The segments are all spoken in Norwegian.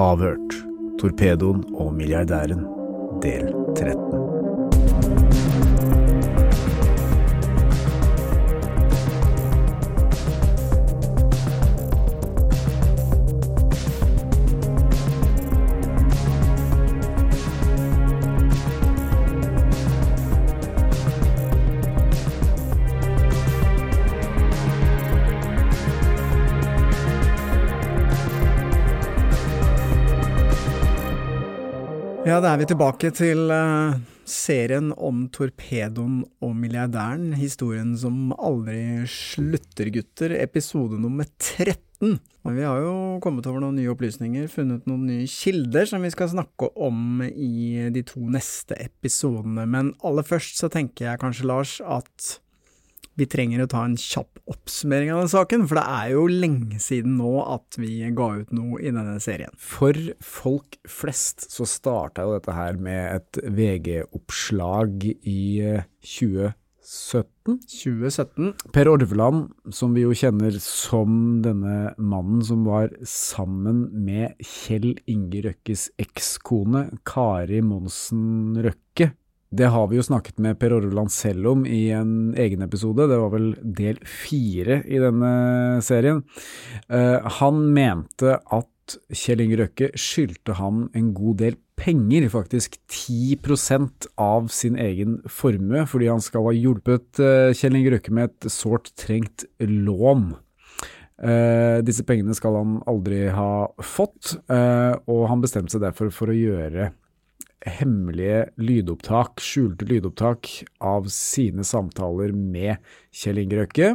Avhørt. Torpedoen og milliardæren. Del 13. Ja, da er vi tilbake til eh, serien om torpedoen og milliardæren. Historien som aldri slutter, gutter. Episode nummer 13. Men vi har jo kommet over noen nye opplysninger, funnet noen nye kilder som vi skal snakke om i de to neste episodene. Men aller først så tenker jeg kanskje, Lars, at vi trenger å ta en kjapp oppsummering av den saken, for det er jo lenge siden nå at vi ga ut noe i denne serien. For folk flest så starta jo dette her med et VG-oppslag i eh, 2017. 2017. Per Orveland, som vi jo kjenner som denne mannen som var sammen med Kjell Inge Røkkes ekskone Kari Monsen Røkke. Det har vi jo snakket med Per Orveland selv om i en egen episode, det var vel del fire i denne serien. Eh, han mente at Kjell Inge Røkke skyldte han en god del penger, faktisk 10% av sin egen formue, fordi han skal ha hjulpet eh, Kjell Inge Røkke med et sårt trengt lån. Uh, disse pengene skal han aldri ha fått, uh, og han bestemte seg derfor for å gjøre hemmelige lydopptak, skjulte lydopptak av sine samtaler med Kjell Inge Røkke.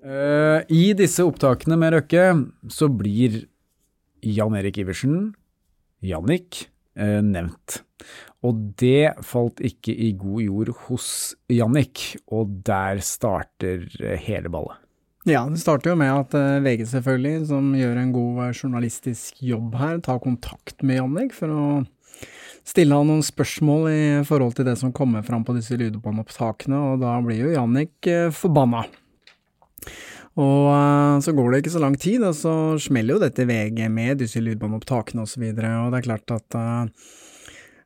Eh, I disse opptakene med Røkke så blir Jan Erik Iversen, Jannik, eh, nevnt. Og det falt ikke i god jord hos Jannik, og der starter eh, hele ballet. Ja, det starter jo med at VG selvfølgelig, som gjør en god journalistisk jobb her, tar kontakt med Jannik for å stille han noen spørsmål i forhold til det som kommer fram på disse lydbåndopptakene, og da blir jo Jannik eh, forbanna. Og eh, så går det ikke så lang tid, og så smeller jo dette VG med disse lydbåndopptakene osv., og, så videre, og det er klart at eh,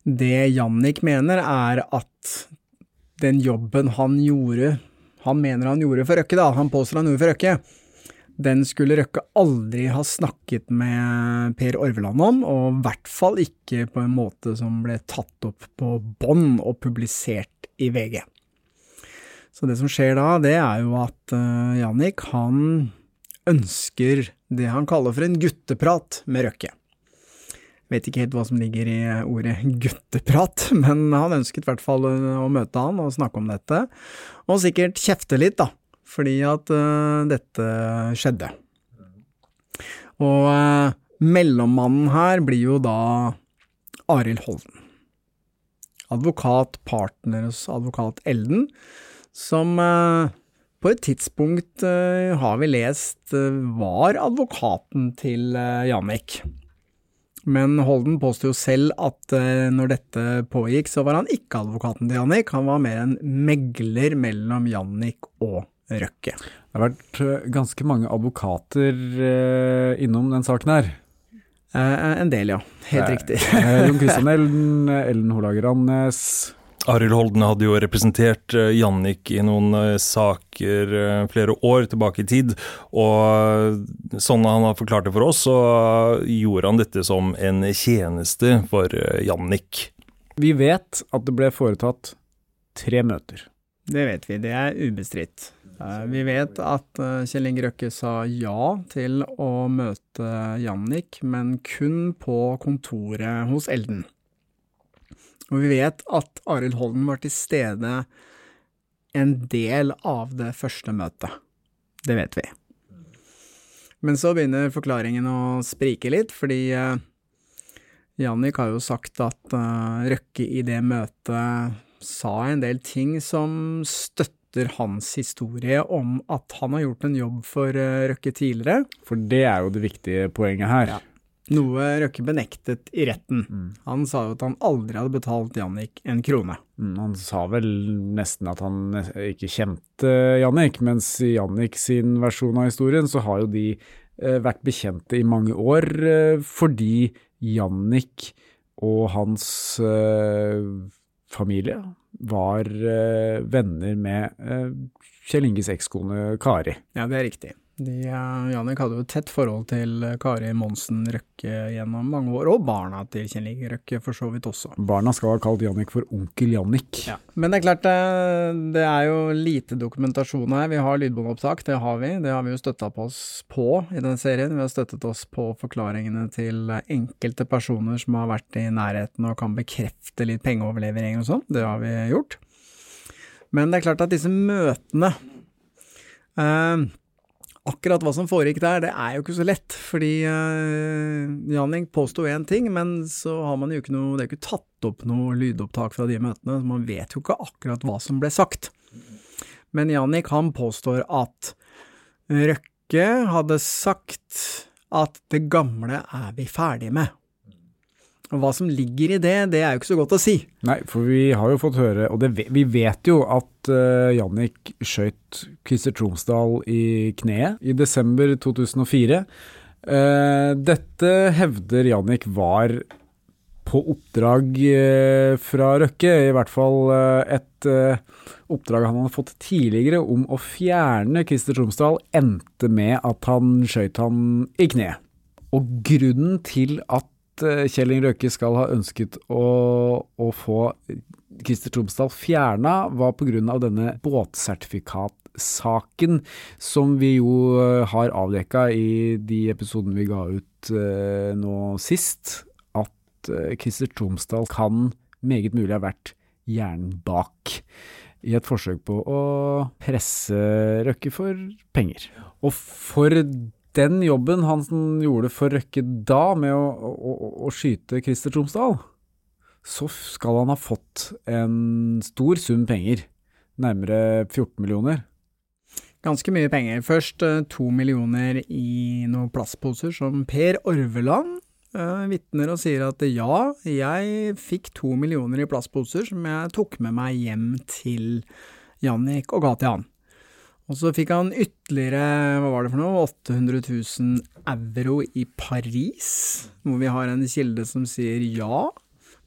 det Jannik mener er at den jobben han gjorde, han mener han gjorde for Røkke, da, han påstår han gjorde for Røkke, den skulle Røkke aldri ha snakket med Per Orveland om, og i hvert fall ikke på en måte som ble tatt opp på bånd og publisert i VG. Så det som skjer da, det er jo at uh, Jannik, han ønsker det han kaller for en gutteprat med Røkke. Vet ikke helt hva som ligger i ordet gutteprat, men han ønsket i hvert fall å møte han og snakke om dette, og sikkert kjefte litt, da fordi at uh, dette skjedde. Og uh, mellommannen her blir jo da Arild Holden. Advokat, partner hos advokat Elden, som uh, på et tidspunkt har vi lest var advokaten til Jannik. Men Holden påstår jo selv at når dette pågikk, så var han ikke advokaten til Jannik, han var mer en megler mellom Jannik og Røkke. Det har vært ganske mange advokater eh, innom den saken her. Eh, en del, ja. Helt eh, riktig. Jon Christian Ellen, Ellen Holager Annes. Arild Holden hadde jo representert Jannik i noen saker flere år tilbake i tid. Og sånn han har forklart det for oss, så gjorde han dette som en tjeneste for Jannik. Vi vet at det ble foretatt tre møter. Det vet vi, det er ubestridt. Vi vet at Kjell Inge Røkke sa ja til å møte Jannik, men kun på kontoret hos Elden. Og vi vet at Arild Holden var til stede en del av det første møtet. Det vet vi. Men så begynner forklaringen å sprike litt, fordi Jannik har jo sagt at Røkke i det møtet sa en del ting som støtter hans historie om at han har gjort en jobb for Røkke tidligere. For det er jo det viktige poenget her. Ja. Noe Røkke benektet i retten. Mm. Han sa jo at han aldri hadde betalt Jannik en krone. Mm, han sa vel nesten at han ikke kjente Jannik, mens i Jannik sin versjon av historien så har jo de eh, vært bekjente i mange år, eh, fordi Jannik og hans eh, familie var eh, venner med eh, Kjell Inges ekskone Kari. Ja, det er riktig. De, uh, Jannik hadde jo et tett forhold til uh, Kari Monsen Røkke gjennom mange år, og barna til Kjell Inge Røkke for så vidt også. Barna skal ha kalt Jannik for onkel Jannik. Ja. Men det er klart, uh, det er jo lite dokumentasjon her. Vi har lydbåndopptak, det har vi. Det har vi jo støtta på oss på i denne serien. Vi har støttet oss på forklaringene til enkelte personer som har vært i nærheten og kan bekrefte litt pengeoverlevering og sånn. Det har vi gjort. Men det er klart at disse møtene akkurat hva som foregikk der, det er jo ikke så lett. Fordi uh, Janning påsto én ting, men så har man jo ikke noe Det er ikke tatt opp noe lydopptak fra de møtene, så man vet jo ikke akkurat hva som ble sagt. Men Jannik han påstår at Røkke hadde sagt at det gamle er vi ferdig med. Og hva som ligger i det, det er jo ikke så godt å si. Nei, for vi har jo fått høre, og det, vi vet jo at uh, Jannik skøyt Christer Tromsdal i kneet i desember 2004. Uh, dette hevder Jannik var på oppdrag uh, fra Røkke, i hvert fall et oppdrag han hadde fått tidligere om å fjerne Christer Tromsdal, endte med at han skøyt han i kneet. Og grunnen til at Eh, Kjell Inge Røkke skal ha ønsket å, å få Christer Tromsdal fjerna, var pga. denne båtsertifikatsaken som vi jo eh, har avdekka i de episodene vi ga ut uh, nå sist. At Christer Tromsdal kan meget mulig ha vært hjernen bak i et forsøk på å presse Røkke for penger. Og for den jobben han gjorde for Røkke da, med å, å, å skyte Christer Tromsdal, så skal han ha fått en stor sum penger. Nærmere 14 millioner. Ganske mye penger. Først eh, to millioner i noen plastposer som Per Orveland uh, vitner og sier at ja, jeg fikk to millioner i plastposer som jeg tok med meg hjem til Jannik og ga til han. Og så fikk han ytterligere, hva var det for noe, 800 000 euro i Paris, hvor vi har en kilde som sier ja.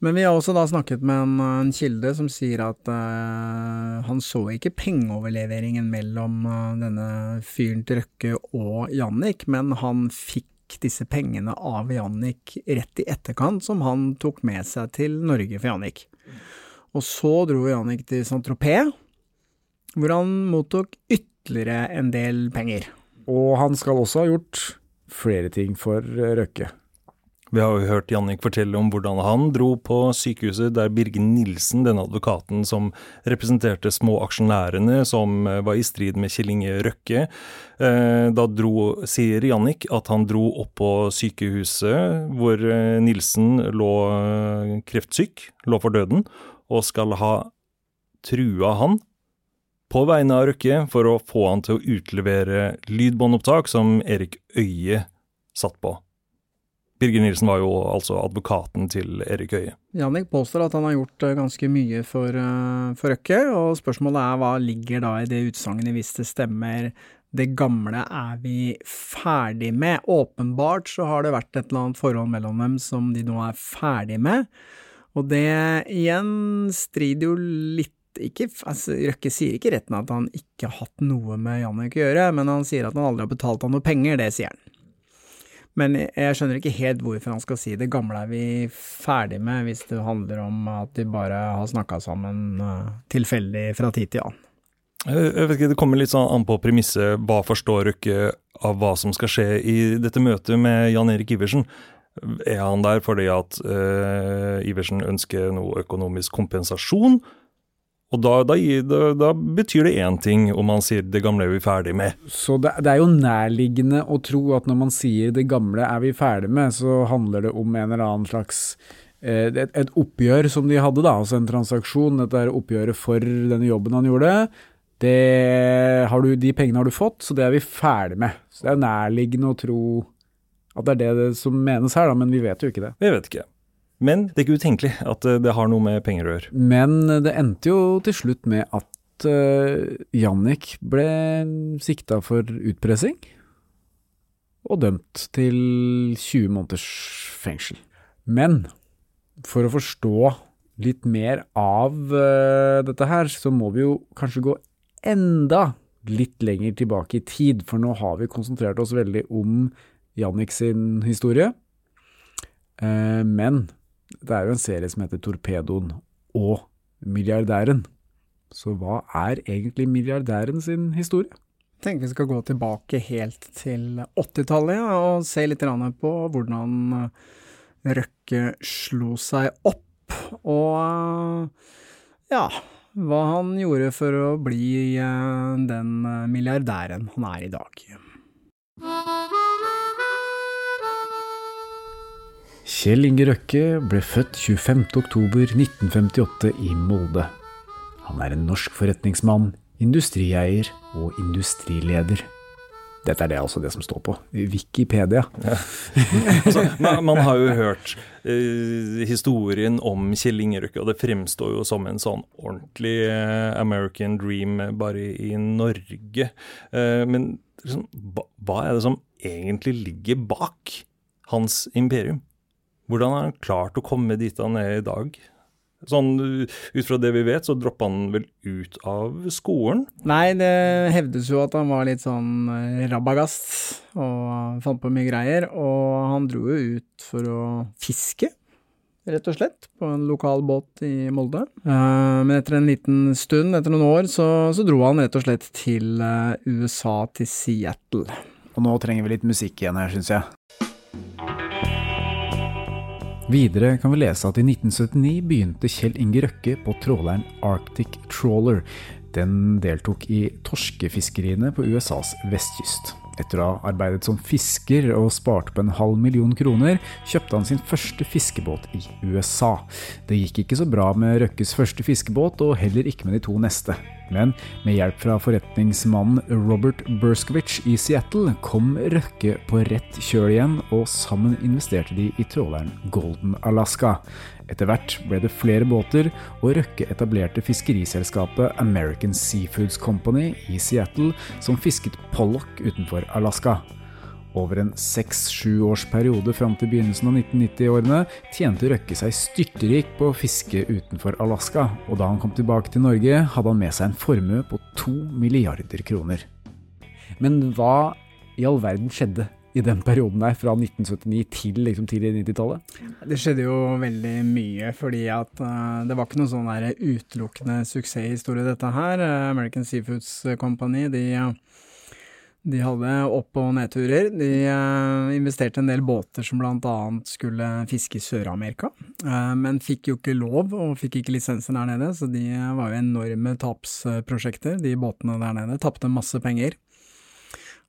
Men vi har også da snakket med en, en kilde som sier at uh, han så ikke pengeoverleveringen mellom uh, denne fyren til Røkke og Jannik, men han fikk disse pengene av Jannik rett i etterkant, som han tok med seg til Norge for Jannik. Og så dro Jannik til Saint-Tropez hvor han mottok ytterligere en del penger. Og han skal også ha gjort flere ting for Røkke. Vi har jo hørt Jannik fortelle om hvordan han dro på sykehuset der Birgen Nilsen, denne advokaten som representerte småaksjonærene som var i strid med Kjell Inge Røkke, eh, da dro, sier Jannik at han dro opp på sykehuset hvor eh, Nilsen lå eh, kreftsyk, lå for døden, og skal ha trua han på vegne av Røkke for å få han til å utlevere lydbåndopptak som Erik Øie satt på. Birger Nilsen var jo altså advokaten til Erik Øie. Jannik påstår at han har gjort eh, ganske mye for, uh, for Røkke, og spørsmålet er hva ligger da i det utsagnet hvis det stemmer det gamle er vi ferdig med. Åpenbart så har det vært et eller annet forhold mellom dem som de nå er ferdig med, og det igjen strider jo litt ikke, altså, Røkke sier ikke retten at han ikke har hatt noe med Jannik å gjøre, men han sier at han aldri har betalt han noe penger, det sier han. Men jeg skjønner ikke helt hvorfor han skal si det gamle er vi ferdig med, hvis det handler om at de bare har snakka sammen uh, tilfeldig fra tid til annen. Jeg vet ikke, Det kommer litt sånn an på premisset hva forstår Røkke av hva som skal skje i dette møtet med Jan Erik Iversen. Er han der fordi at uh, Iversen ønsker noe økonomisk kompensasjon? Og da, da, da, betyr det én ting om man sier 'det gamle er vi ferdig med'. Så det, det, er jo nærliggende å tro at når man sier 'det gamle er vi ferdig med', så handler det om en eller annen slags eh, et, et, oppgjør som de hadde, da, altså en transaksjon. Dette er oppgjøret for denne jobben han gjorde. Det har du, de pengene har du fått, så det er vi ferdig med. Så det er nærliggende å tro at det er det som menes her, da, men vi vet jo ikke det. Vi vet ikke. Men det er ikke utenkelig at eh, det har noe med penger å gjøre. Men det endte jo til slutt med at uh, Jannik ble sikta for utpressing. og dømt til 20 måneders fengsel. Men for å forstå litt mer av uh, dette her, så må vi jo kanskje gå enda litt lenger tilbake i tid, for nå har vi konsentrert oss veldig om Jannik sin historie. Uh, men det er jo en serie som heter Torpedoen og Milliardæren. Så hva er egentlig milliardæren sin historie? Jeg tenker vi skal gå tilbake helt til 80-tallet ja, og se litt på hvordan Røkke slo seg opp og ja, hva han gjorde for å bli eh, den eh, milliardæren han er i dag. Kjell Inge Røkke ble født 25.10.1958 i Molde. Han er en norsk forretningsmann, industrieier og industrileder. Dette er det altså det som står på Wikipedia. Ja. altså, man, man, har jo hørt eh, historien om Kjell Ingerøkke, og det fremstår jo som en sånn ordentlig eh, American dream bare i, i Norge. Eh, men liksom, hva er det som egentlig ligger bak hans imperium? Hvordan har han klart å komme dit han er i dag? Sånn Ut fra det vi vet, så droppa han vel ut av skolen? Nei, det hevdes jo at han var litt sånn eh, rabagast og fant på mye greier. Og han dro jo ut for å fiske, rett og slett, på en lokal båt i Molde. Eh, men etter en liten stund, etter noen år, så, så dro han rett og slett til eh, USA, til Seattle. Og nå trenger vi litt musikk igjen her, syns jeg. Videre kan vi lese at i 1979 begynte Kjell Inge Røkke på tråleren Arctic Trawler. Den deltok i torskefiskeriene på USAs vestkyst. Etter å ha arbeidet som fisker og spart på en halv million kroner, kjøpte han sin første fiskebåt i USA. Det gikk ikke så bra med Røkkes første fiskebåt, og heller ikke med de to neste. Men med hjelp fra forretningsmannen Robert Berskowitz i Seattle kom Røkke på rett kjøl igjen, og sammen investerte de i tråleren Golden Alaska. Etter hvert ble det flere båter, og Røkke etablerte fiskeriselskapet American Seafoods Company i Seattle, som fisket pollock utenfor Alaska. Over en seks-sju års periode fram til begynnelsen av 1990-årene tjente Røkke seg styrterik på å fiske utenfor Alaska, og da han kom tilbake til Norge, hadde han med seg en formue på to milliarder kroner. Men hva i all verden skjedde i den perioden der, fra 1979 til liksom tidlig 90-tallet? Det skjedde jo veldig mye, fordi at uh, det var ikke noen sånn der utelukkende suksesshistorie, dette her. American Seafoods Company de de hadde opp- og nedturer. De uh, investerte en del båter som bl.a. skulle fiske i Sør-Amerika, uh, men fikk jo ikke lov og fikk ikke lisenser der nede, så de var jo enorme tapsprosjekter, de båtene der nede. Tapte masse penger.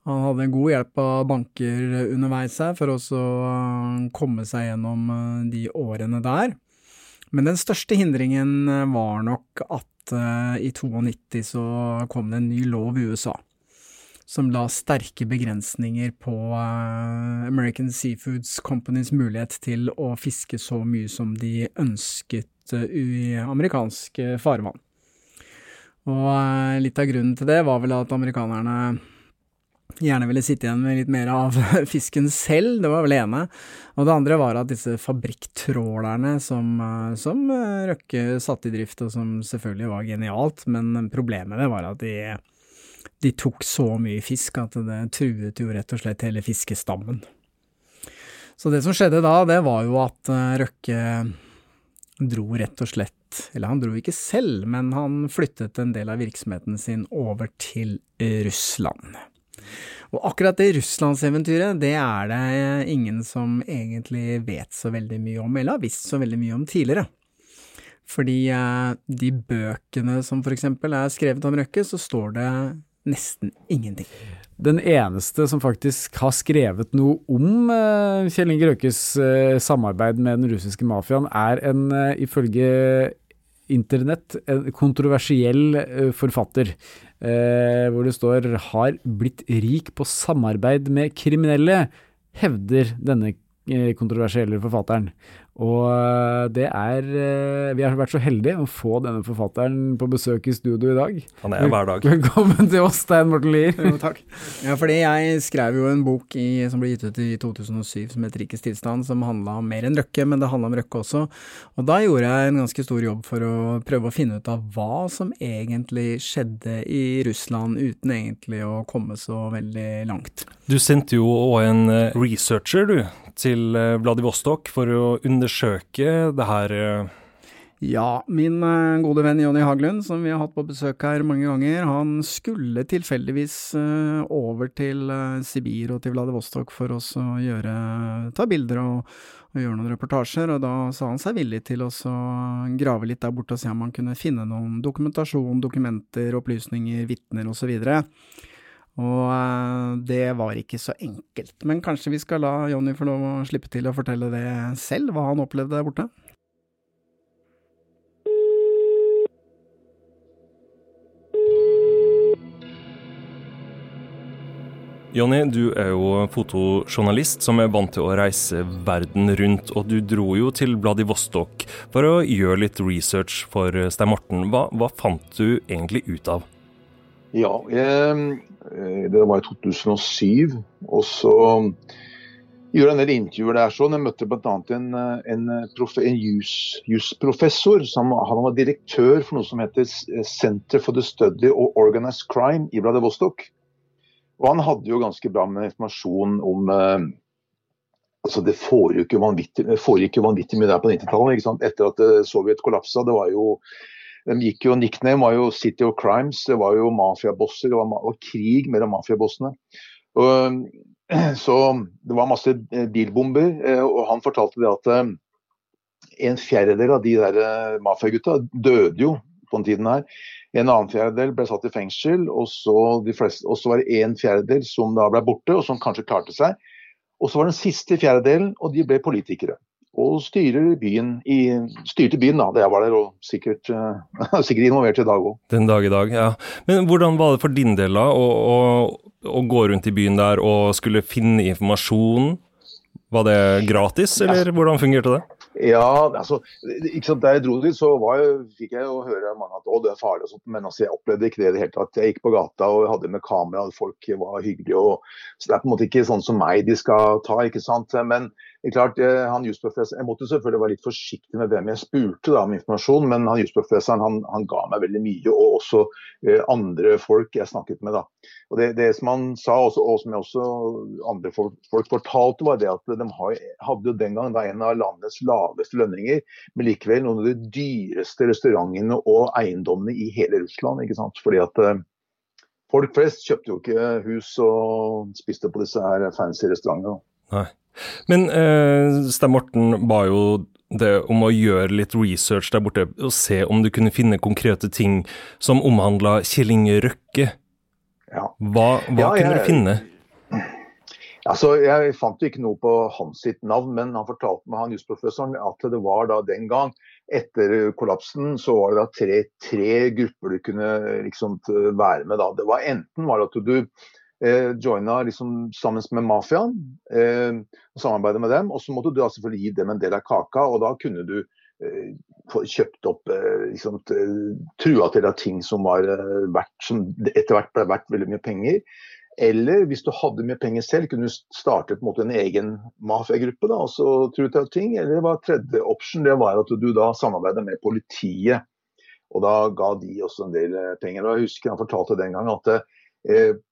Han hadde god hjelp av banker underveis her for å uh, komme seg gjennom de årene der. Men den største hindringen var nok at i 92 så kom det en ny lov i USA som la sterke begrensninger på American Seafoods Companys mulighet til å fiske så mye som de ønsket i amerikansk uh, farvann. Og litt av grunnen til det var vel at amerikanerne gjerne ville sitte igjen med litt mer av fisken selv, det var vel det ene. Og det andre var at disse fabrikktrålerne som, som Røkke satte i drift, og som selvfølgelig var genialt, men problemet med det var at de de tok så mye fisk at det truet jo rett og slett hele fiskestammen. Så det som skjedde da, det var jo at eh, Røkke dro rett og slett Eller han dro ikke selv, men han flyttet en del av virksomheten sin over til Russland. Og akkurat det russlandseventyret, det er det ingen som egentlig vet så veldig mye om, eller har visst så veldig mye om tidligere. Fordi eh, de bøkene som for eksempel er skrevet om Røkke, så står det nesten ingenting. Den eneste som faktisk har skrevet noe om uh, Kjell Inge Røkkes uh, samarbeid med den russiske mafiaen, er en, ifølge internett, en kontroversiell forfatter. Hvor det står 'har blitt rik på samarbeid med kriminelle', hevder denne eh, kontroversielle forfatteren. Og eh, det er eh, Vi har vært så heldige å få denne forfatteren på besøk i studio i dag. Han er hver dag. Velkommen til oss, Stein Morten Lier. Jo, takk. Ja, fordi jeg skrev jo en bok i, som ble gitt ut i 2007 som het Rikets tilstand, som handla om mer enn Røkke, men det handla om Røkke også. Og da gjorde jeg en ganske stor jobb for å prøve å finne ut av hva som egentlig skjedde i Russland, uten egentlig å komme så veldig langt. Du sendte jo òg en researcher, du, til Vladivostok for å undersøke det her? Ja, min gode venn Jonny Haglund, som vi har hatt på besøk her mange ganger, han skulle tilfeldigvis over til Sibir og til Vladivostok for oss å gjøre, ta bilder og, og, gjøre noen reportasjer, og da sa han seg villig til å grave litt der borte og se om han kunne finne noen dokumentasjon, dokumenter, opplysninger, vitner osv. Og det var ikke så enkelt. Men kanskje vi skal la Jonny få lov å slippe til å fortelle det selv, hva han opplevde der borte? Jonny, du er jo fotojournalist som er vant til å reise verden rundt, og du dro jo til Vladivostok for å gjøre litt research for Stein Morten. Hva, hva fant du egentlig ut av? Ja, jeg, det var i 2007. Og så gjorde jeg en del intervjuer der. sånn. Jeg møtte bl.a. en, en, en jusprofessor. Han var direktør for noe som heter Center for the Study of Organized Crime i Vladivostok. Og han hadde jo ganske bra med informasjon om eh, altså Det foregikk jo vanvittig, vanvittig mye der på 90-tallet. Etter at Sovjet kollapsa. det var jo de gikk jo, Nickname var jo City of Crimes, det var jo mafiabosser. Det var, var krig mellom mafiabossene. Så det var masse bilbomber, og han fortalte det at en fjerdedel av de der mafiagutta døde jo på den tiden her. En annen fjerdedel ble satt i fengsel, og så, fleste, og så var det en fjerdedel som da ble borte, og som kanskje klarte seg. Og så var det den siste fjerdedelen, og de ble politikere. Og styrer byen i, styrte byen da jeg var der, og sikkert, uh, sikkert involvert i dag òg. Den dag i dag, ja. Men hvordan var det for din del da, å, å, å gå rundt i byen der og skulle finne informasjon? Var det gratis, eller hvordan fungerte det? Ja, altså, ikke sant, Da jeg dro dit, så jeg, fikk jeg jo høre mange at å, det er farlig. og sånt, Men altså, jeg opplevde ikke det i det hele tatt. Jeg gikk på gata og hadde med kamera, og folk var hyggelige. Og, så Det er på en måte ikke sånn som meg de skal ta. ikke sant, Men klart, eh, han Jeg måtte selvfølgelig være litt forsiktig med hvem jeg spurte da, om informasjon, men han jusprofessoren han, han, ga meg veldig mye. Og også eh, andre folk jeg snakket med. da. Og Det, det som han sa, også, og som jeg også andre folk, folk, fortalte, var det at de hadde den gang da, en av landets laveste lønninger, men likevel noen av de dyreste restaurantene og eiendommene i hele Russland. ikke sant? Fordi at eh, Folk flest kjøpte jo ikke hus og spiste på disse her fancy restaurantene. Nei. Men uh, Stein Morten ba jo det om å gjøre litt research der borte, og se om du kunne finne konkrete ting som omhandla Kjell Inge Røkke. Ja. Hva, hva ja, kunne jeg, du finne? Altså, Jeg fant jo ikke noe på hans sitt navn, men han fortalte meg han jusprofessoren at det var da den gang, etter kollapsen, så var det da tre, tre grupper du kunne liksom være med. da. Det var Enten var det at du eh, joina liksom sammen med mafiaen eh, og samarbeide med dem. Og så måtte du da selvfølgelig gi dem en del av kaka, og da kunne du eh, få kjøpt opp eh, liksom, trua til deg ting som var eh, verdt, som etter hvert ble verdt veldig mye penger. Eller hvis du hadde mye penger selv, kunne du starte på en, måte en egen mafiagruppe og så true til ting. Eller var tredje option det var at du da samarbeidet med politiet. Og da ga de også en del eh, penger. Og jeg husker han fortalte den gang at eh,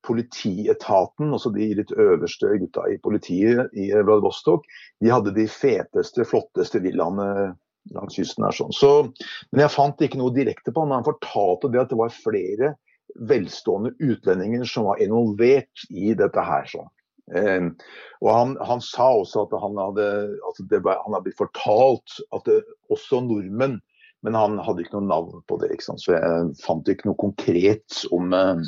politietaten, altså de litt øverste gutta i politiet i Vladivostok, de hadde de feteste, flotteste villaene langs kysten her. Sånn. Så, men jeg fant ikke noe direkte på han. Men han fortalte det at det var flere velstående utlendinger som var involvert i dette her. sånn. Eh, og han, han, sa også at han hadde, altså ble, han hadde blitt fortalt at det, også nordmenn men han hadde ikke noe navn på det. Så jeg fant ikke noe konkret om eh,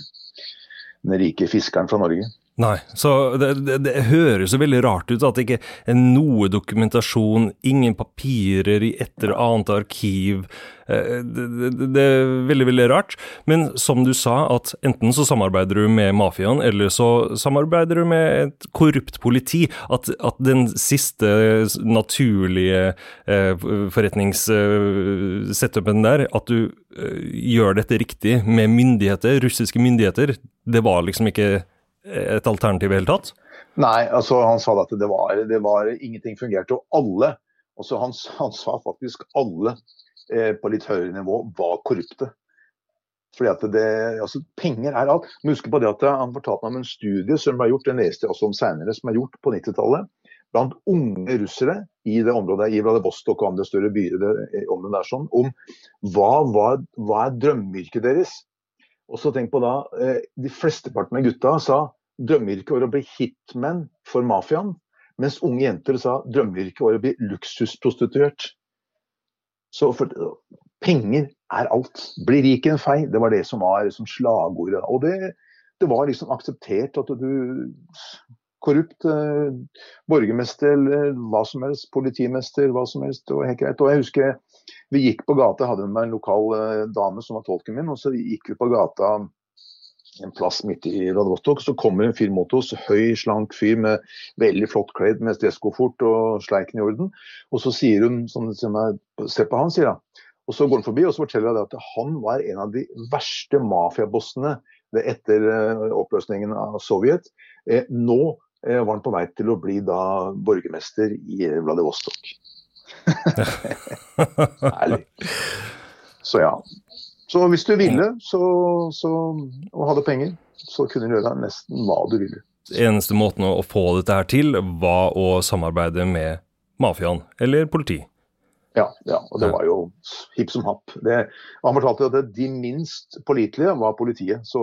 den rike fiskeren fra Norge. Nei, så det, det, det, høres jo veldig rart ut at det ikke er noe dokumentasjon, ingen papirer i et eller annet arkiv. Eh, det, det, er veldig, veldig rart. Men som du sa, at enten så samarbeider du med mafiaen, eller så samarbeider du med et korrupt politi. At, at den siste naturlige eh, forretningssetupen der, at du eh, gjør dette riktig med myndigheter, russiske myndigheter, det var liksom ikke et alternativ i det hele tatt? Nei, altså han sa at det var, det var ingenting fungerte. Og alle, altså han, han sa faktisk alle eh, på litt høyere nivå var korrupte. Fordi at det, altså Penger er alt. Men husk på det at Han fortalte meg om en studie som ble gjort, den leste jeg også om senere, som er gjort på 90-tallet. Blant unge russere i det området i Vladivostok og andre større byer det, om det der sånn, om hva, hva, er drømmeyrket deres. Og så tenk på da, eh, De flesteparten av gutta sa drømmeyrket var å bli hitman for mafiaen, mens unge jenter sa drømmeyrket var å bli luksusprostituert. Så for, penger er alt. Bli rik i en fei, det var det som var liksom slagordet. Og det, det, var liksom akseptert at du Korrupt eh, borgermester eller hva som helst, politimester, hva som helst. Og helt greit. Og jeg husker vi gikk på gata, hadde med en lokal eh, dame som var tolken min, og så gikk vi på gata en plass midt i Vladivostok, så kommer en fyr mot oss. Høy, slank fyr med veldig flott kledd med stresskoffert og sleiken i orden. Og så sier hun sånn Se på han, sier hun. Og så går han forbi og så forteller hun at han var en av de verste mafiabossene etter eh, oppløsningen av Sovjet. Eh, nå var han på vei til å bli da borgermester i Vladivostok. Herlig. Så ja. Så hvis du ville så, så, og hadde penger, så kunne du gjøre nesten hva du ville. Eneste måten å få dette her til, var å samarbeide med mafiaen eller politi. Ja, ja, og det var jo hipp som happ. Det, han fortalte at de minst pålitelige var politiet. Så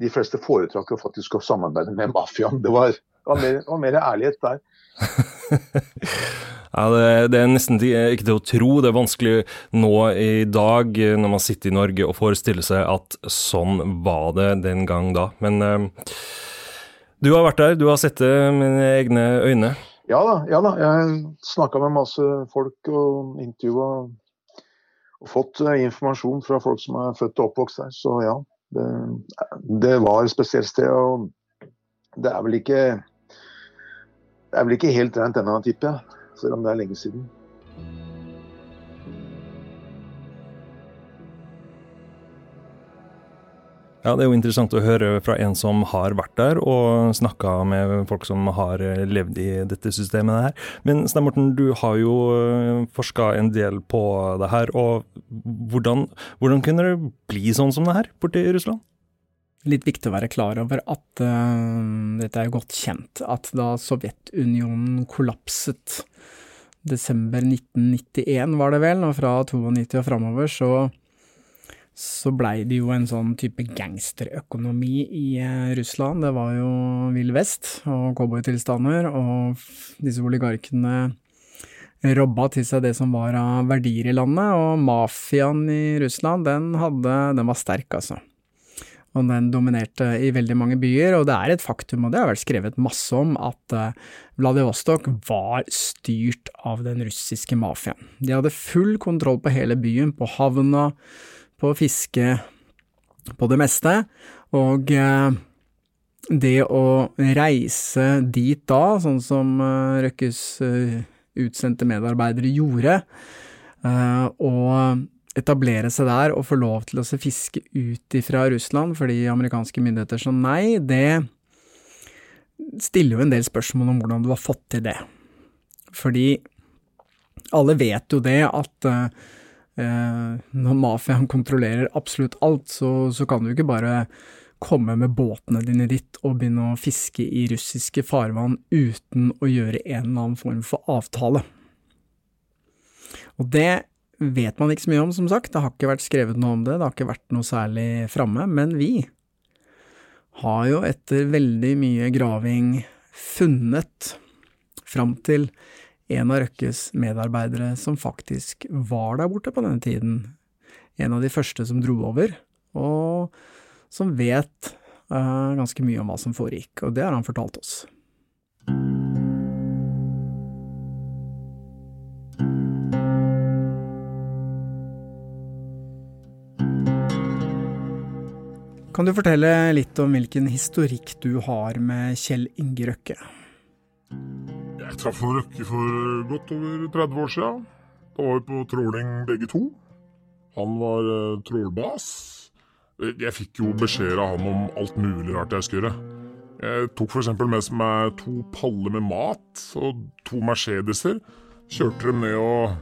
de fleste foretrakk å faktisk å samarbeide med mafiaen. Det var, det var, mer, det var mer ærlighet der. Ja, det, det, er nesten ikke til å tro. Det er vanskelig nå i dag, når man sitter i Norge, å forestille seg at sånn var det den gang da. Men eh, du har vært der, du har sett det med egne øyne? Ja da, ja da. jeg snakka med masse folk og intervjua og fått uh, informasjon fra folk som er født og oppvokst der. Så ja, det, det var et spesielt sted. Og det er vel ikke det er vel ikke helt rent ennå, tipper jeg selv om det er lenge siden. Ja, Det er jo interessant å høre fra en som har vært der og snakka med folk som har levd i dette systemet her. Men Stein Morten, du har jo eh, forska en del på det her. og hvordan, hvordan, kunne det bli sånn som det her borte i Russland? Litt viktig å være klar over at uh, dette er godt kjent, at da Sovjetunionen kollapset desember 1991 var det vel, og fra 92 og framover så, så blei det jo en sånn type gangsterøkonomi i uh, Russland. Det var jo Vill Vest og cowboytilstander, og disse oligarkene robba til seg det som var av verdier i landet, og mafiaen i Russland, den, hadde, den var sterk, altså og den dominerte i veldig mange byer, og det er et faktum, og det har vært skrevet masse om, at uh, Vladivostok var styrt av den russiske mafiaen. De hadde full kontroll på hele byen, på havna, på fiske, på det meste, og uh, det å reise dit da, sånn som uh, Røkkes utsendte medarbeidere gjorde, og etablere seg der og få lov til å se fiske ut ifra Russland fordi amerikanske myndigheter sa nei, det stiller jo en del spørsmål om hvordan du har fått til det. Fordi alle vet jo det at uh, når mafiaen kontrollerer absolutt alt, så, så, kan du ikke bare komme med båtene dine dit og begynne å fiske i russiske farvann uten å gjøre en eller annen form for avtale. Og det vet man ikke så mye om, som sagt. Det har ikke vært skrevet noe om det, det har ikke vært noe særlig framme. Men vi har jo etter veldig mye graving funnet fram til en av Røkkes medarbeidere som faktisk var der borte på denne tiden. En av de første som dro over, og som vet uh, ganske mye om hva som foregikk, og det har han fortalt oss. Kan du fortelle litt om hvilken historikk du har med Kjell Inge Røkke? Jeg traff Røkke for godt over 30 år siden. Da var vi på tråling begge to. Han var uh, trålbas. Jeg fikk jo beskjeder av han om alt mulig rart jeg skulle gjøre. Jeg tok f.eks. med meg to paller med mat og to Mercedeser. Kjørte dem ned og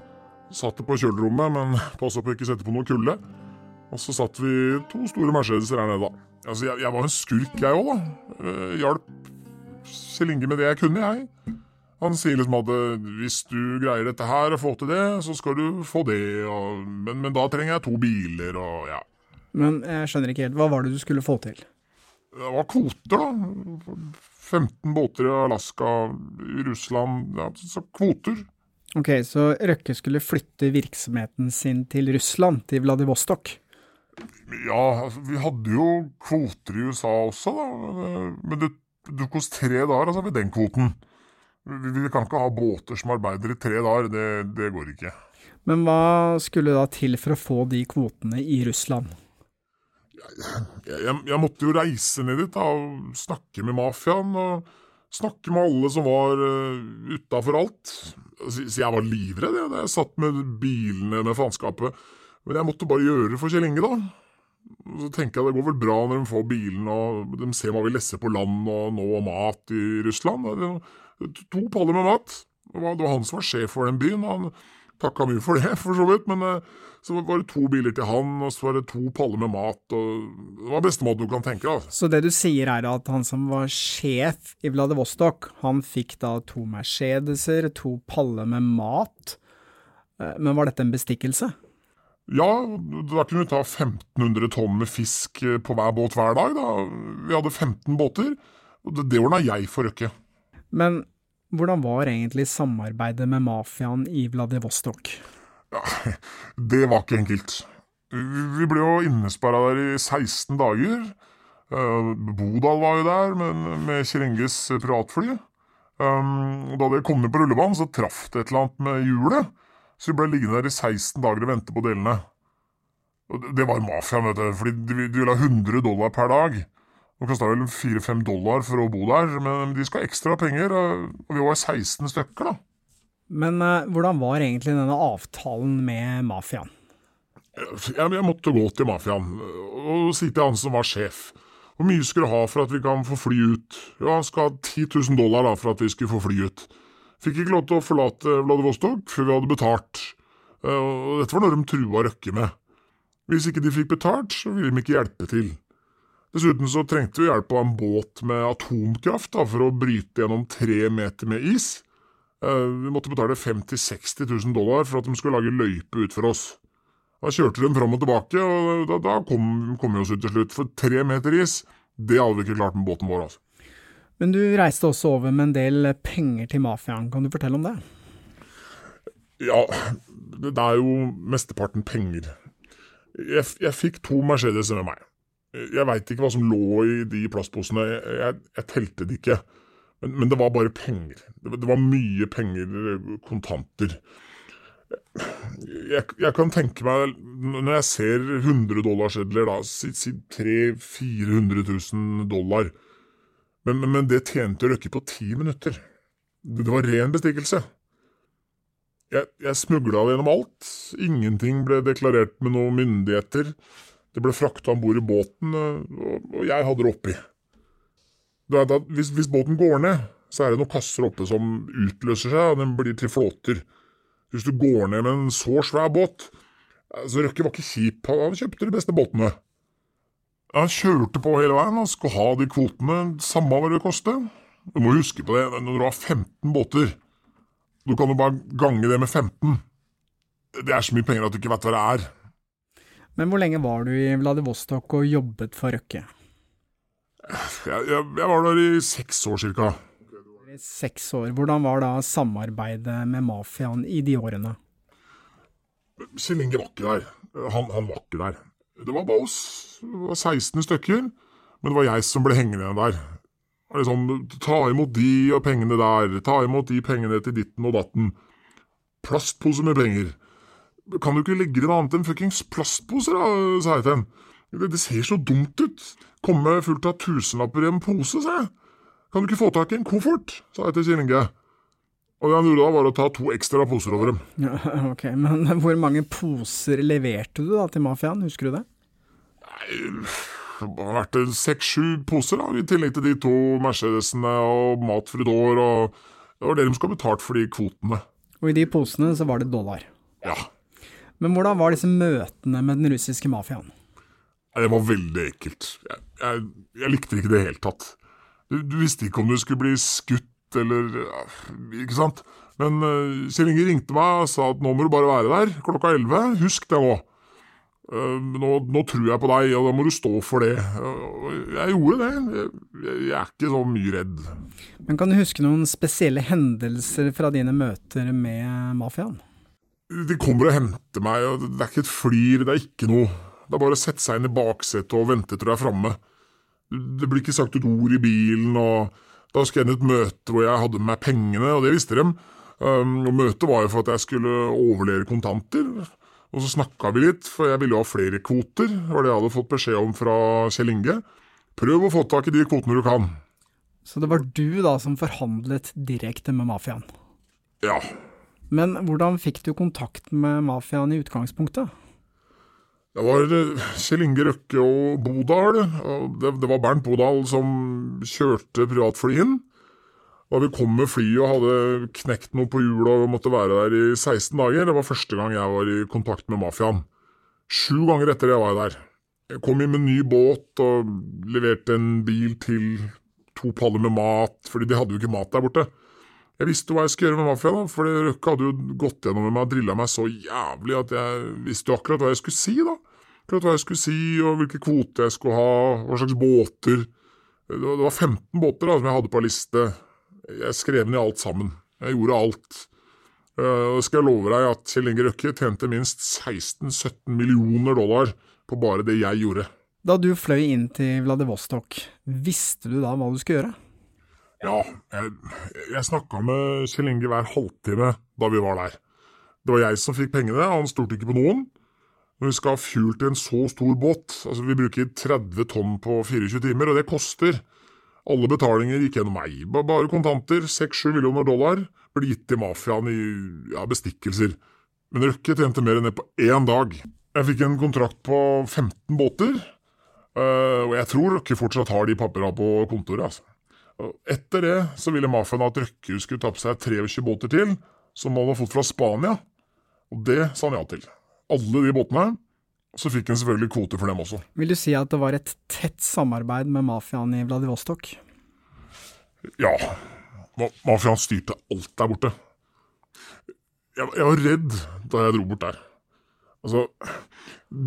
satte på kjølerommet, men passa på å ikke sette på noe kulde. Og så satt vi to store Mercedeser her nede, da. Altså, jeg, jeg var en skurk, jeg òg, da. Uh, hjalp Kjell Inge med det jeg kunne, jeg. Han sier liksom at eh, hvis du greier dette her og får til det, så skal du få det, og, men, men, da trenger jeg to biler og ja. Men jeg skjønner ikke helt, hva var det du skulle få til? Det var kvoter, da. 15 båter i Alaska, i Russland, ja, så kvoter. Ok, så Røkke skulle flytte virksomheten sin til Russland, til Vladivostok? Ja, altså, vi hadde jo kvoter i USA også, da. Men det tok oss tre dager, altså, ved den kvoten. Vi, vi, kan ikke ha båter som arbeider i tre dager, det, det går ikke. Men hva skulle da til for å få de kvotene i Russland? Jeg, jeg, jeg måtte jo reise ned dit da, og snakke med mafiaen. og Snakke med alle som var uh, utafor alt. Så, så jeg var livredd jeg, da jeg satt med bilene med faenskapet. Men jeg måtte bare gjøre det for Kjell Inge, da. Så tenker jeg det går vel bra når de får bilen og de ser hva vi lesser på land og nå mat i Russland. To paller med mat. Det var, han som var sjef for den byen. Han takka mye for det, for så vidt. Men eh, så var det to biler til han, og så var det to paller med mat. og Det var beste måten du kan tenke deg. Så det du sier er at han som var sjef i Vladivostok, han fikk da to Mercedeser, to paller med mat. Eh, men var dette en bestikkelse? Ja, da kunne vi ta 1500 tonn med fisk eh, på hver båt hver dag. da. Vi hadde 15 båter, og det, ordna jeg for Røkke. Men hvordan var egentlig samarbeidet med mafiaen i Vladivostok? Ja, det var ikke enkelt. Vi ble jo innesperra der i 16 dager. Eh, Bodal var jo der med, med Kjell privatfly. Um, da det kom ned på rullebanen, så traff det et eller annet med hjulet. Så vi ble liggende der i 16 dager og vente på delene. Og det var mafiaen, vet du, fordi de, de ville ha 100 dollar per dag. Det kosta vel 4-5 dollar for å bo der, men de skal ha ekstra penger, og vi var 16 stykker, da. Men uh, hvordan var egentlig denne avtalen med mafiaen? Jeg, jeg, måtte gå til mafiaen og si til han som var sjef. Hvor mye skulle du ha for at vi kan få fly ut? Ja, han skal ha 10 000 dollar da, for at vi skulle få fly ut. Fikk ikke lov til å forlate Vladivostok før vi hadde betalt, eh, og dette var noe de trua Røkke med. Hvis ikke de fikk betalt, så ville de ikke hjelpe til. Dessuten så trengte vi hjelp av en båt med atomkraft da, for å bryte gjennom tre meter med is. Eh, vi måtte betale 50 000-60 000 dollar for at de skulle lage løype ut for oss. Da kjørte de fram og tilbake, og da, da kom, kom, vi oss ut til slutt. For tre meter is, det hadde vi ikke klart med båten vår. altså. Men du reiste også over med en del penger til mafiaen, kan du fortelle om det? Ja, det er jo mesteparten penger. Jeg, jeg fikk to Mercedeser med meg. Jeg veit ikke hva som lå i de plastposene, jeg, jeg, jeg telte det ikke. Men, men, det var bare penger. Det, det var mye penger, kontanter. Jeg, jeg, kan tenke meg, når jeg ser 100 dollarsedler, da, si, si 300 000-400 000 dollar men, men, men det tjente Røkke på ti minutter. Det, det var ren bestikkelse. Jeg, jeg smugla det gjennom alt. Ingenting ble deklarert med noen myndigheter. Det ble frakta om bord i båten, og, og jeg hadde det oppi. Da, da, hvis, hvis, båten går ned, så er det noen kasser oppe som utløser seg, og den blir til flåter. Hvis du går ned med en så svær båt så Røkke var ikke kjip, han kjøpte de beste båtene. Han kjørte på hele veien og skulle ha de kvotene, samme hva det koster. Du må huske på det, når du har 15 båter, du kan jo bare gange det med 15. Det er så mye penger at du ikke vet hva det er. Men hvor lenge var du i Vladivostok og jobbet for Røkke? Jeg, jeg, jeg var der i seks år cirka. Seks år. Hvordan var da samarbeidet med mafiaen i de årene? Kjell Inge var ikke der. Han, han var ikke der. Det var bare oss. Det var 16 stykker. Men det var jeg som ble hengende der. Liksom, ta imot de og pengene der, ta imot de pengene til ditten og datten. Plastpose med penger. Kan du ikke legge inn annet enn fuckings plastposer, da, sa jeg til henne. Det, det ser så dumt ut. Komme fullt av tusenlapper i en pose, sa jeg. Kan du ikke få tak i en koffert, sa jeg til Kjell Inge. Og det han gjorde da, var å ta to ekstra poser over dem. Ja, ok, men hvor mange poser leverte du da til mafiaen, husker du det? Det har vært seks-sju poser, da, i tillegg til de to Mercedesene og mat Fridor, og det var det de skulle ha betalt for de kvotene. Og i de posene så var det dollar. Ja. Men hvordan var disse møtene med den russiske mafiaen? Det var veldig ekkelt. Jeg, jeg, jeg likte det ikke i det hele tatt. Du, du visste ikke om du skulle bli skutt eller Ikke sant? Men uh, Kjell Inge ringte meg og sa at nå må du bare være der klokka elleve. Husk det nå. Nå. Nå tror jeg på deg, og da må du stå for det. Jeg gjorde det. Jeg, jeg, er ikke så mye redd. Men kan du huske noen spesielle hendelser fra dine møter med mafiaen? De kommer og henter meg, og det er ikke et flir, det er ikke noe. Det er bare å sette seg inn i baksetet og vente til du er framme. Det blir ikke sagt et ord i bilen, og da husker jeg et møte hvor jeg hadde med meg pengene, og det visste de. Um, og Møtet var jo for at jeg skulle overlevere kontanter. Og så snakka vi litt, for jeg ville jo ha flere kvoter. Var det jeg hadde fått beskjed om fra Kjell Inge. Prøv å få tak i de kvotene du kan. Så det var du da som forhandlet direkte med mafiaen? Ja. Men hvordan fikk du kontakt med mafiaen i utgangspunktet? Det var eh, Kjell Inge Røkke og Bodal. og Det, det var Bernt Bodal som kjørte privatfly inn. Da vi kom med flyet og hadde knekt noe på hjulet og måtte være der i 16 dager, det var første gang jeg var i kontakt med mafiaen. Sju ganger etter det var jeg der. Jeg kom inn med ny båt og leverte en bil til to paller med mat, fordi de hadde jo ikke mat der borte. Jeg visste hva jeg skulle gjøre med mafiaen, for Røkke hadde jo gått gjennom med meg og drilla meg så jævlig at jeg visste jo akkurat hva jeg skulle si, da. Akkurat hva jeg skulle si, og hvilke kvoter jeg skulle ha, hva slags båter. Det var 15 båter da, som jeg hadde på liste. Jeg skrev ned alt sammen. Jeg gjorde alt. Uh, og skal jeg love deg at Kjell Inge Røkke tjente minst 16-17 millioner dollar på bare det jeg gjorde. Da du fløy inn til Vladivostok, visste du da hva du skulle gjøre? Ja, jeg, jeg snakka med Kjell Inge hver halvtime da vi var der. Det var jeg som fikk pengene, han stolte ikke på noen. Når vi skal ha fuel til en så stor båt, altså vi bruker 30 tonn på 24 timer, og det koster. Alle betalinger gikk gjennom meg. Bare kontanter, 6-7 millioner dollar, ble gitt til mafiaen i ja, bestikkelser. Men Røkke tjente mer enn det på én dag. Jeg fikk en kontrakt på 15 båter, og jeg tror Røkke fortsatt har de papirene på kontoret. altså. Etter det så ville mafiaen at Røkke skulle ta på seg 23 båter til, som han hadde fått fra Spania. Og det sa han ja til. Alle de båtene. Så fikk han selvfølgelig kvoter for dem også. Vil du si at det var et tett samarbeid med mafiaen i Vladivostok? Ja. Ma mafiaen styrte alt der borte. Jeg, jeg, var redd da jeg dro bort der. Altså,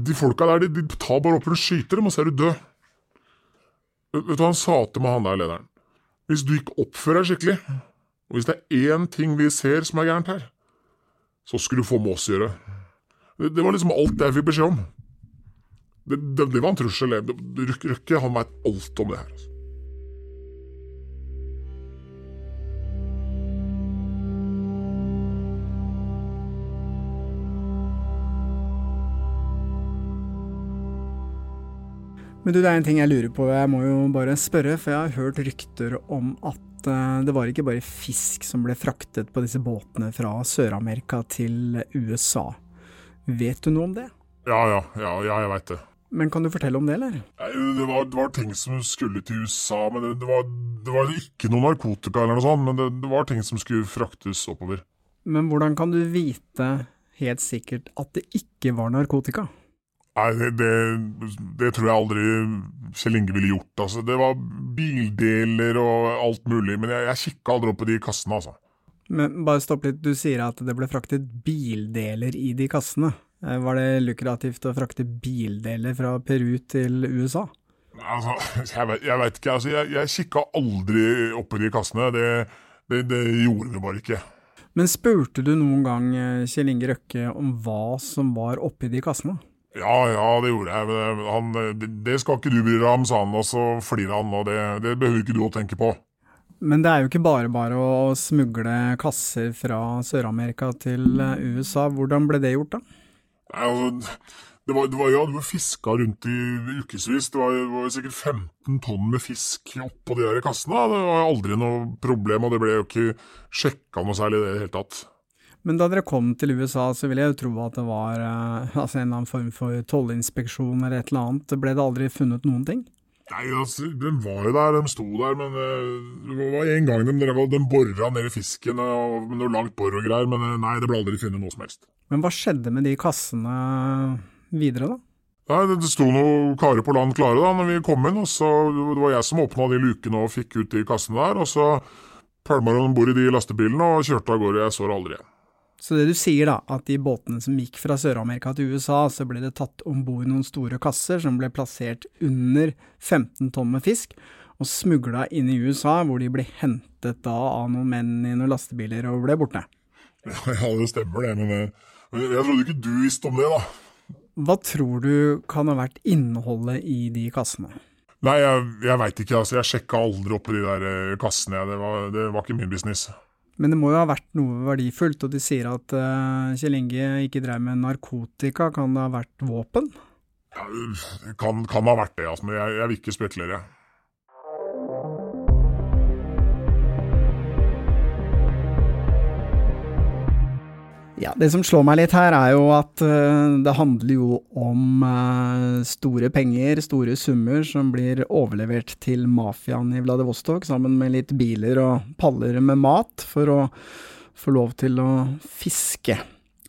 de folka der, de, de tar bare opp og skyter dem, og så er du død. Vet du hva han sa til meg, han der lederen? Hvis du ikke oppfører deg skikkelig, og hvis det er én ting vi ser som er gærent her, så skulle du få med oss å gjøre. Det, det var liksom alt jeg fikk beskjed om. Det, det, det var en trussel. Røkke han veit alt om det her. Altså. Men du, det er en ting jeg lurer på, jeg må jo bare spørre, for jeg har hørt rykter om at uh, det var ikke bare fisk som ble fraktet på disse båtene fra Sør-Amerika til USA. Vet du noe om det? Ja, ja, ja, ja jeg veit det. Men kan du fortelle om det, eller? Det var, det var ting som skulle til USA, men det, det, var, det var, ikke noe narkotika eller noe sånt, men det, var ting som skulle fraktes oppover. Men hvordan kan du vite helt sikkert at det ikke var narkotika? Nei, det, det tror jeg aldri Kjell Inge ville gjort. Altså, det var bildeler og alt mulig, men jeg, jeg kikka aldri opp på de kassene, altså. Men bare stopp litt, du sier at det ble fraktet bildeler i de kassene. Var det lukrativt å frakte bildeler fra Peru til USA? Altså, jeg vet, jeg vet ikke. Altså, jeg, jeg kikka aldri opp i de kassene. Det, det, det gjorde vi bare ikke. Men spurte du noen gang Kjell Inge Røkke om hva som var oppi de kassene? Ja, ja, det gjorde jeg. Men han, det, det skal ikke du bry deg om, sa han, og så flirer han. Og det, det behøver ikke du å tenke på. Men det er jo ikke bare bare å smugle kasser fra Sør-Amerika til eh, USA. Hvordan ble det gjort, da? Nei, altså, det var, det var, ja, du var fiska rundt i ukevis. Det var, det var sikkert 15 tonn med fisk oppå de der kassene. Det var aldri noe problem, og det ble jo ikke sjekka noe særlig i det hele tatt. Men da dere kom til USA, så ville jeg jo tro at det var eh, altså en eller annen form for tollinspeksjon eller et eller annet. Ble det aldri funnet noen ting? Nei, altså, De var jo der, de sto der, men uh, det var en gang de, de, de bora ned i fisken og, med noe langt bor og greier, men uh, nei, det ble aldri funnet noe som helst. Men hva skjedde med de kassene videre, da? Nei, Det, det sto noen karer på land klare da når vi kom inn, og så det var jeg som åpna de lukene og fikk ut de kassene der, og så pælma de om bord i de lastebilene og kjørte av gårde. Jeg så det aldri igjen. Så det du sier da, at de båtene som gikk fra Sør-Amerika til USA, så ble det tatt om bord noen store kasser som ble plassert under 15 tonn med fisk, og smugla inn i USA, hvor de ble hentet da av noen menn i noen lastebiler og ble borte? Ja, det stemmer det, men jeg, jeg trodde ikke du visste om det, da. Hva tror du kan ha vært innholdet i de kassene? Nei, jeg, jeg veit ikke. altså Jeg sjekka aldri opp i de der eh, kassene. Det var, det var ikke min business. Men det må jo ha vært noe verdifullt, og de sier at uh, Kjell Inge ikke drev med narkotika. Kan det ha vært våpen? Ja, kan, kan ha vært det, altså, men jeg, jeg vil ikke spekulere. Ja, Det som slår meg litt her, er jo at uh, det handler jo om uh, store penger, store summer, som blir overlevert til mafiaen i Vladivostok, sammen med litt biler og paller med mat, for å få lov til å fiske.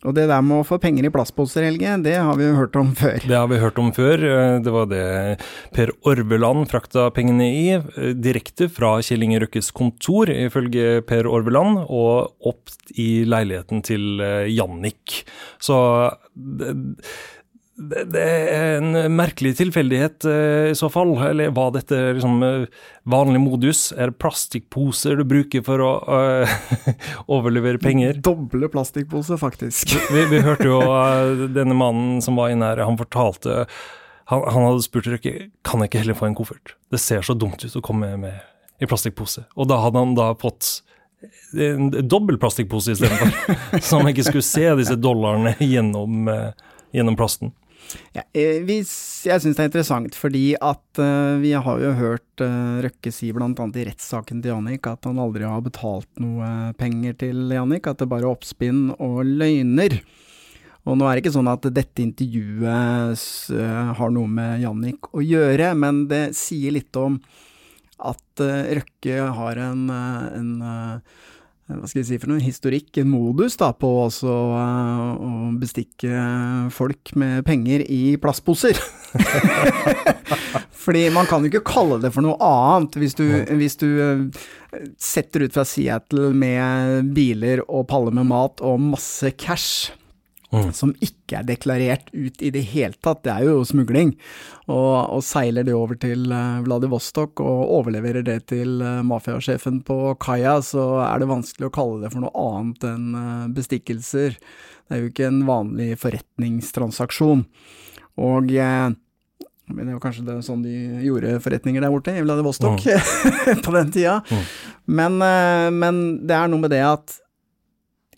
Og det der med å få penger i plastposer, Helge, det har vi jo hørt om før. Det har vi hørt om før. Det var det Per Orveland frakta pengene i, direkte fra Kjell Inge Røkkes kontor, ifølge Per Orveland, og opp i leiligheten til eh, Jannik. Så det, det er en merkelig tilfeldighet eh, i så fall. Eller var dette liksom eh, vanlig modus? Er det plastikkposer du bruker for å uh, overlevere penger? Doble plastikkposer, faktisk. vi, vi, hørte jo uh, denne mannen som var inne her, han fortalte han, han hadde spurt Røkke kan jeg ikke heller få en koffert. Det ser så dumt ut å komme med i plastikkpose. Og da hadde han da fått en dobbel plastikkpose istedenfor, så han ikke skulle se disse dollarene gjennom, gjennom plasten. Ja, eh, jeg syns det er interessant, fordi at uh, vi har jo hørt uh, Røkke si bl.a. i rettssaken til Jannik at han aldri har betalt noe penger til Jannik, at det bare er oppspinn og løgner. Og nå er det ikke sånn at dette intervjuet uh, har noe med Jannik å gjøre, men det sier litt om at Røkke har en, en hva skal jeg si for noe, historikk, en modus da, på også uh, å bestikke folk med penger i plastposer. Fordi man kan jo ikke kalle det for noe annet. Hvis du, hvis du uh, setter ut fra Seattle med biler og paller med mat og masse cash mm. som ikke er deklarert ut i det hele tatt. Det er jo smugling. Og, og seiler det over til uh, Vladivostok og overleverer det til uh, mafiasjefen på kaia, så er det vanskelig å kalle det for noe annet enn uh, bestikkelser. Det er jo ikke en vanlig forretningstransaksjon. Og men det var kanskje det, sånn de gjorde forretninger der borte, i Vladivostok, mm. på den tida. Mm. Men, men, det er noe med det at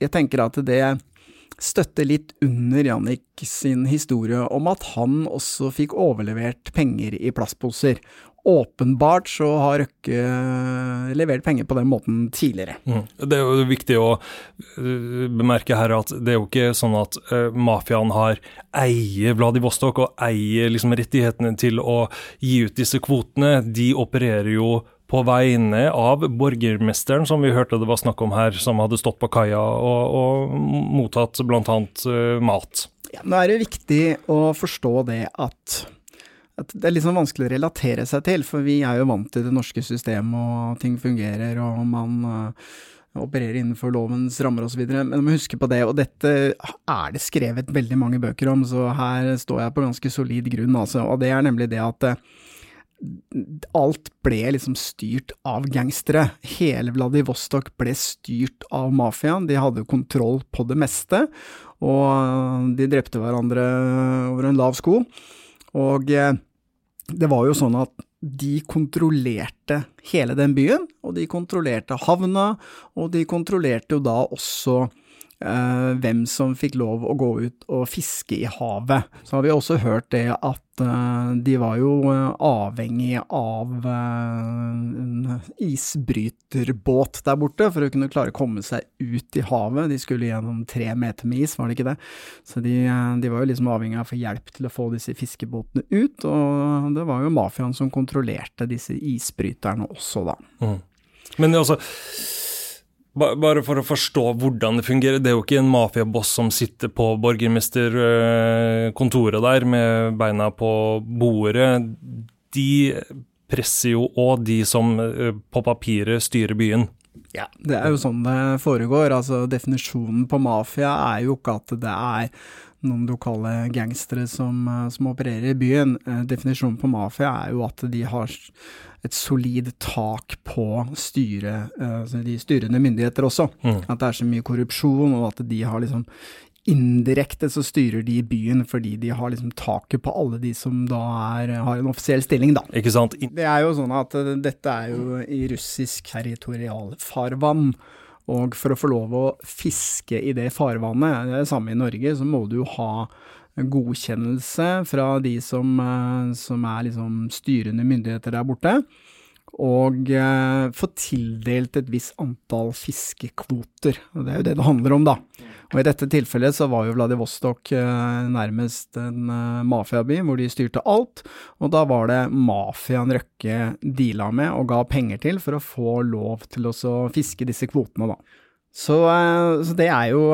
jeg tenker at det støtte litt under Jannik sin historie om at han også fikk overlevert penger i plastposer. Åpenbart så har Røkke levert penger på den måten tidligere. Mm. Det er jo viktig å øh, bemerke her at det er jo ikke sånn at uh, mafiaen har eier Vladivostok og eier liksom rettighetene til å gi ut disse kvotene. De opererer jo på vegne av borgermesteren, som vi hørte det var snakk om her, som hadde stått på kaia og, og mottatt bl.a. Uh, eh, mat. Ja, nå er det viktig å forstå det at, at det er litt sånn vanskelig å relatere seg til, for vi er jo vant til det norske systemet og ting fungerer og man uh, opererer innenfor lovens rammer osv. Men du må huske på det, og dette er det skrevet veldig mange bøker om, så her står jeg på ganske solid grunn, altså. Og det er nemlig det at uh, alt ble liksom styrt av gangstere. Hele Vladivostok ble styrt av mafiaen, de hadde kontroll på det meste, og de drepte hverandre over en lav sko. Og eh, det var jo sånn at de kontrollerte hele den byen, og de kontrollerte havna, og de kontrollerte jo da også eh, hvem som fikk lov å gå ut og fiske i havet. Så har vi også hørt det at uh, de var jo eh, avhengig av uh, isbryterbåt der borte for å kunne klare å komme seg ut i havet. De skulle gjennom tre meter med is, var det ikke det? Så de, de var jo liksom avhengig av å få hjelp til å få disse fiskebåtene ut, og det var jo mafiaen som kontrollerte disse isbryterne også, da. Mm. Men altså bare for å forstå hvordan det fungerer. Det er jo ikke en mafiaboss som sitter på borgermesterkontoret der med beina på bordet. De presser jo òg de som eh, på papiret styrer byen. Ja, det er jo sånn det foregår. Altså, definisjonen på mafia er jo ikke at det er noen lokale gangstere som, eh, som opererer i byen. Eh, definisjonen på mafia er jo at de har et solid tak på styre, altså de styrende myndigheter også. Mm. At det er så mye korrupsjon, og at de har liksom Indirekte så styrer de byen fordi de har liksom taket på alle de som da er, har en offisiell stilling, da. Ikke sant? Det er jo sånn at dette er jo i russisk territorialfarvann. Og for å få lov å fiske i det farvannet, det er det samme i Norge, så må du jo ha godkjennelse fra de som, eh, som er liksom styrende myndigheter der borte, og eh, få tildelt et visst antall fiskekvoter. Og det er jo det det handler om, da. Og i dette tilfellet så var jo Vladivostok eh, nærmest en mafiaby hvor de styrte alt, og da var det mafiaen Røkke deala med og ga penger til for å få lov til å fiske disse kvotene, da. Så, så det er jo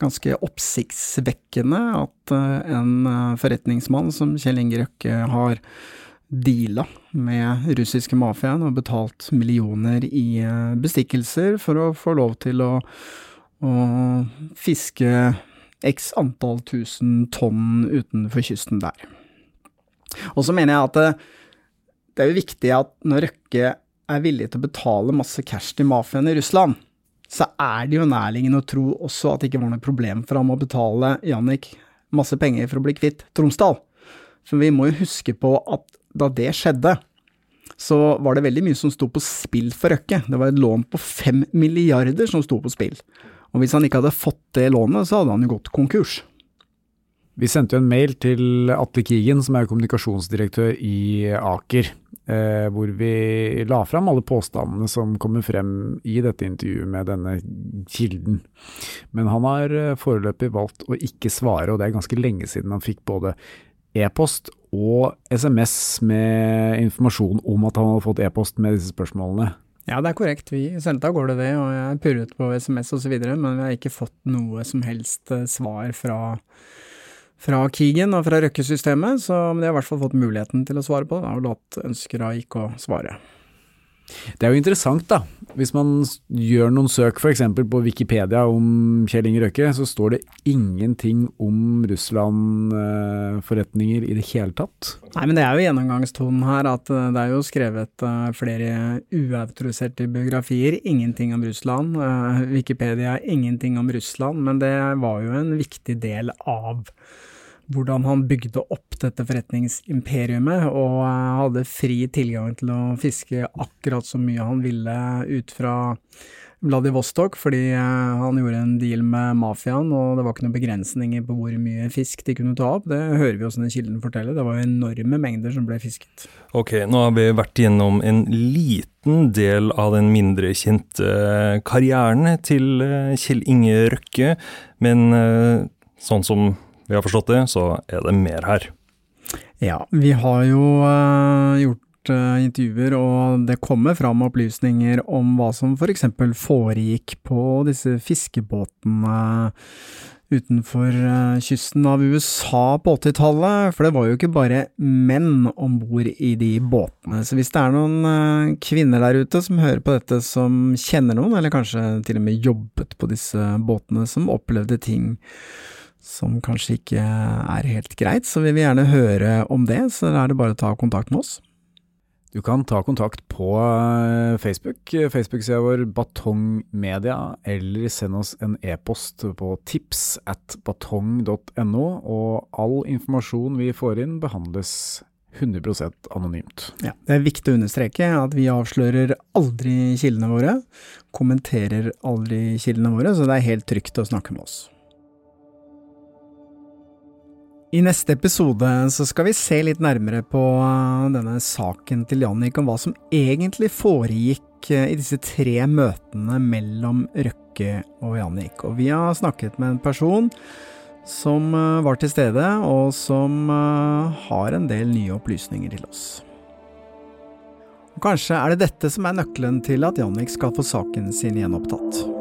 ganske oppsiktsvekkende at eh, en eh, forretningsmann som Kjell Inge Røkke har deala med russiske mafiaen og betalt millioner i eh, bestikkelser for å få lov til å, å fiske x antall tusen tonn utenfor kysten der. Og så mener jeg at det, det er jo viktig at når Røkke er villig til å betale masse cash til mafiaen i Russland, så er det jo nærliggende å tro også at det ikke var noe problem for ham å betale Jannik masse penger for å bli kvitt Tromsdal. For vi må jo huske på at da det skjedde, så var det veldig mye som sto på spill for Røkke. Det var et lån på fem milliarder som sto på spill. Og hvis han ikke hadde fått det lånet, så hadde han jo gått konkurs. Vi sendte jo en mail til Atle Kigen, som er kommunikasjonsdirektør i Aker eh, hvor vi la fram alle påstandene som kommer frem i dette intervjuet med denne kilden. Men han har eh, foreløpig valgt å ikke svare, og det er ganske lenge siden han fikk både e-post og SMS med informasjon om at han hadde fått e-post med disse spørsmålene. Ja, det er korrekt. Vi sendte av gårde det, og jeg purret på SMS osv., men vi har ikke fått noe som helst eh, svar fra fra Keegan og fra Røkke-systemet, så de har i hvert fall fått muligheten til å svare på det, og latt ønsker da ikke å svare. Det er jo interessant, da. Hvis man gjør noen søk f.eks. på Wikipedia om Kjell Inge Røkke, så står det ingenting om Russland-forretninger i det hele tatt. Nei, men det er jo gjennomgangstonen her at eh, det er jo skrevet eh, flere uautoriserte biografier. Ingenting om Russland. Eh, Wikipedia ingenting om Russland, men det var jo en viktig del av hvordan han bygde opp dette forretningsimperiumet, og eh, hadde fri tilgang til å fiske akkurat så mye han ville ut fra Vladivostok, fordi eh, han gjorde en deal med mafiaen, og det var ikke noen begrensninger på hvor mye fisk de kunne ta opp. Det hører vi også den kilden fortelle, det var enorme mengder som ble fisket. Ok, nå har vi vært gjennom en liten del av den mindre kjente eh, karrieren til Kjell Inge Røkke, men sånn som vi har forstått det, så er det mer her. Ja, vi har jo uh, gjort uh, intervjuer, og det kommer fram opplysninger om hva som f.eks. For foregikk på disse fiskebåtene utenfor uh, kysten av USA på 80-tallet, for det var jo ikke bare menn om bord i de båtene. Så hvis det er noen kvinner der ute som hører på dette, som kjenner noen, eller kanskje til og med jobbet på disse båtene, som opplevde ting som kanskje ikke er helt greit, så vi vil gjerne høre om det, så da er det bare å ta kontakt med oss. Du kan ta kontakt på eh, Facebook, Facebook-sida vår Batongmedia, eller send oss en e-post på tips at batong.no, og all informasjon vi får inn behandles 100% anonymt. Ja, det er viktig å understreke at vi avslører aldri kildene våre, kommenterer aldri kildene våre, så det er helt trygt å snakke med oss. I neste episode så skal vi se litt nærmere på uh, denne saken til Jannik, om hva som egentlig foregikk uh, i disse tre møtene mellom Røkke og Jannik. Og vi har snakket med en person som uh, var til stede, og som har en del nye opplysninger til oss. Og kanskje er det dette som er nøkkelen til at Jannik skal få saken sin gjenopptatt.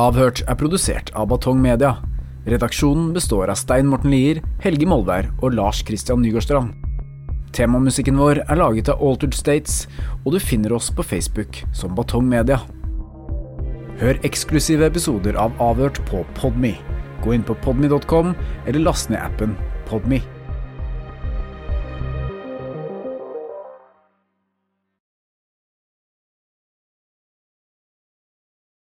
Avhørt er produsert av Batong Media. Redaksjonen består av Stein Morten Lier, Helge Molvær og Lars Christian Nygårdstrand. Temamusikken vår er laget av Altered States, og du finner oss på Facebook som Batong Media. Hør eksklusive episoder av Avhørt på Podme. Gå inn på podme.com, eller last ned appen Podme.